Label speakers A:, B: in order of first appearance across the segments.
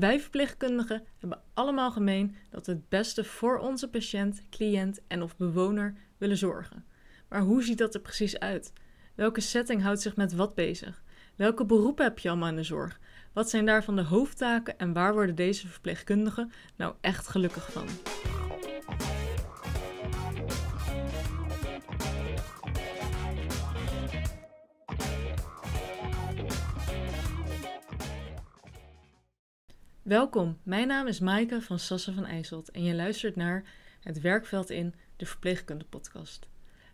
A: Wij verpleegkundigen hebben allemaal gemeen dat we het beste voor onze patiënt, cliënt en of bewoner willen zorgen. Maar hoe ziet dat er precies uit? Welke setting houdt zich met wat bezig? Welke beroepen heb je allemaal in de zorg? Wat zijn daarvan de hoofdtaken en waar worden deze verpleegkundigen nou echt gelukkig van? Welkom, mijn naam is Maaike van Sassen van IJsselt en je luistert naar Het Werkveld in, de Verpleegkunde Podcast.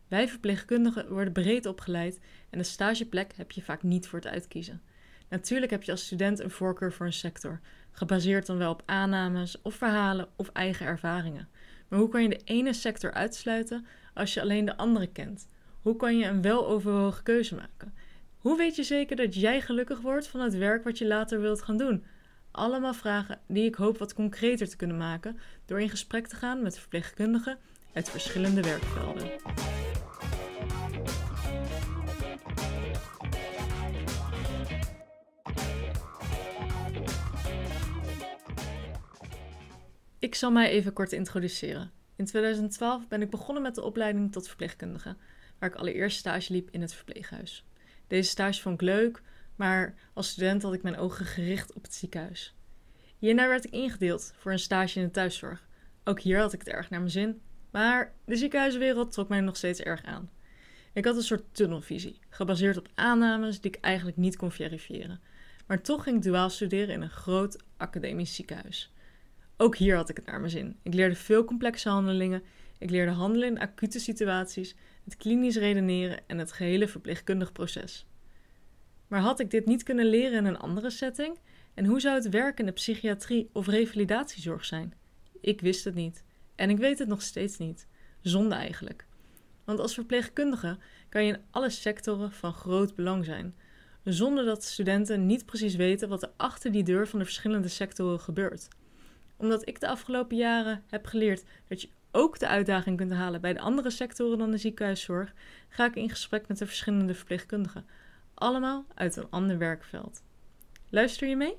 A: Wij verpleegkundigen worden breed opgeleid en een stageplek heb je vaak niet voor het uitkiezen. Natuurlijk heb je als student een voorkeur voor een sector, gebaseerd dan wel op aannames of verhalen of eigen ervaringen. Maar hoe kan je de ene sector uitsluiten als je alleen de andere kent? Hoe kan je een weloverwogen keuze maken? Hoe weet je zeker dat jij gelukkig wordt van het werk wat je later wilt gaan doen? Allemaal vragen die ik hoop wat concreter te kunnen maken door in gesprek te gaan met verpleegkundigen uit verschillende werkvelden. Ik zal mij even kort introduceren. In 2012 ben ik begonnen met de opleiding tot verpleegkundige, waar ik allereerst stage liep in het verpleeghuis. Deze stage vond ik leuk, maar als student had ik mijn ogen gericht op het ziekenhuis. Hierna werd ik ingedeeld voor een stage in de thuiszorg. Ook hier had ik het erg naar mijn zin, maar de ziekenhuiswereld trok mij nog steeds erg aan. Ik had een soort tunnelvisie, gebaseerd op aannames die ik eigenlijk niet kon verifiëren. Maar toch ging ik duaal studeren in een groot academisch ziekenhuis. Ook hier had ik het naar mijn zin. Ik leerde veel complexe handelingen. Ik leerde handelen in acute situaties, het klinisch redeneren en het gehele verpleegkundig proces. Maar had ik dit niet kunnen leren in een andere setting? En hoe zou het werken in de psychiatrie of revalidatiezorg zijn? Ik wist het niet. En ik weet het nog steeds niet. Zonde eigenlijk. Want als verpleegkundige kan je in alle sectoren van groot belang zijn, zonder dat studenten niet precies weten wat er achter die deur van de verschillende sectoren gebeurt. Omdat ik de afgelopen jaren heb geleerd dat je ook de uitdaging kunt halen bij de andere sectoren dan de ziekenhuiszorg, ga ik in gesprek met de verschillende verpleegkundigen, allemaal uit een ander werkveld. Luister je mee?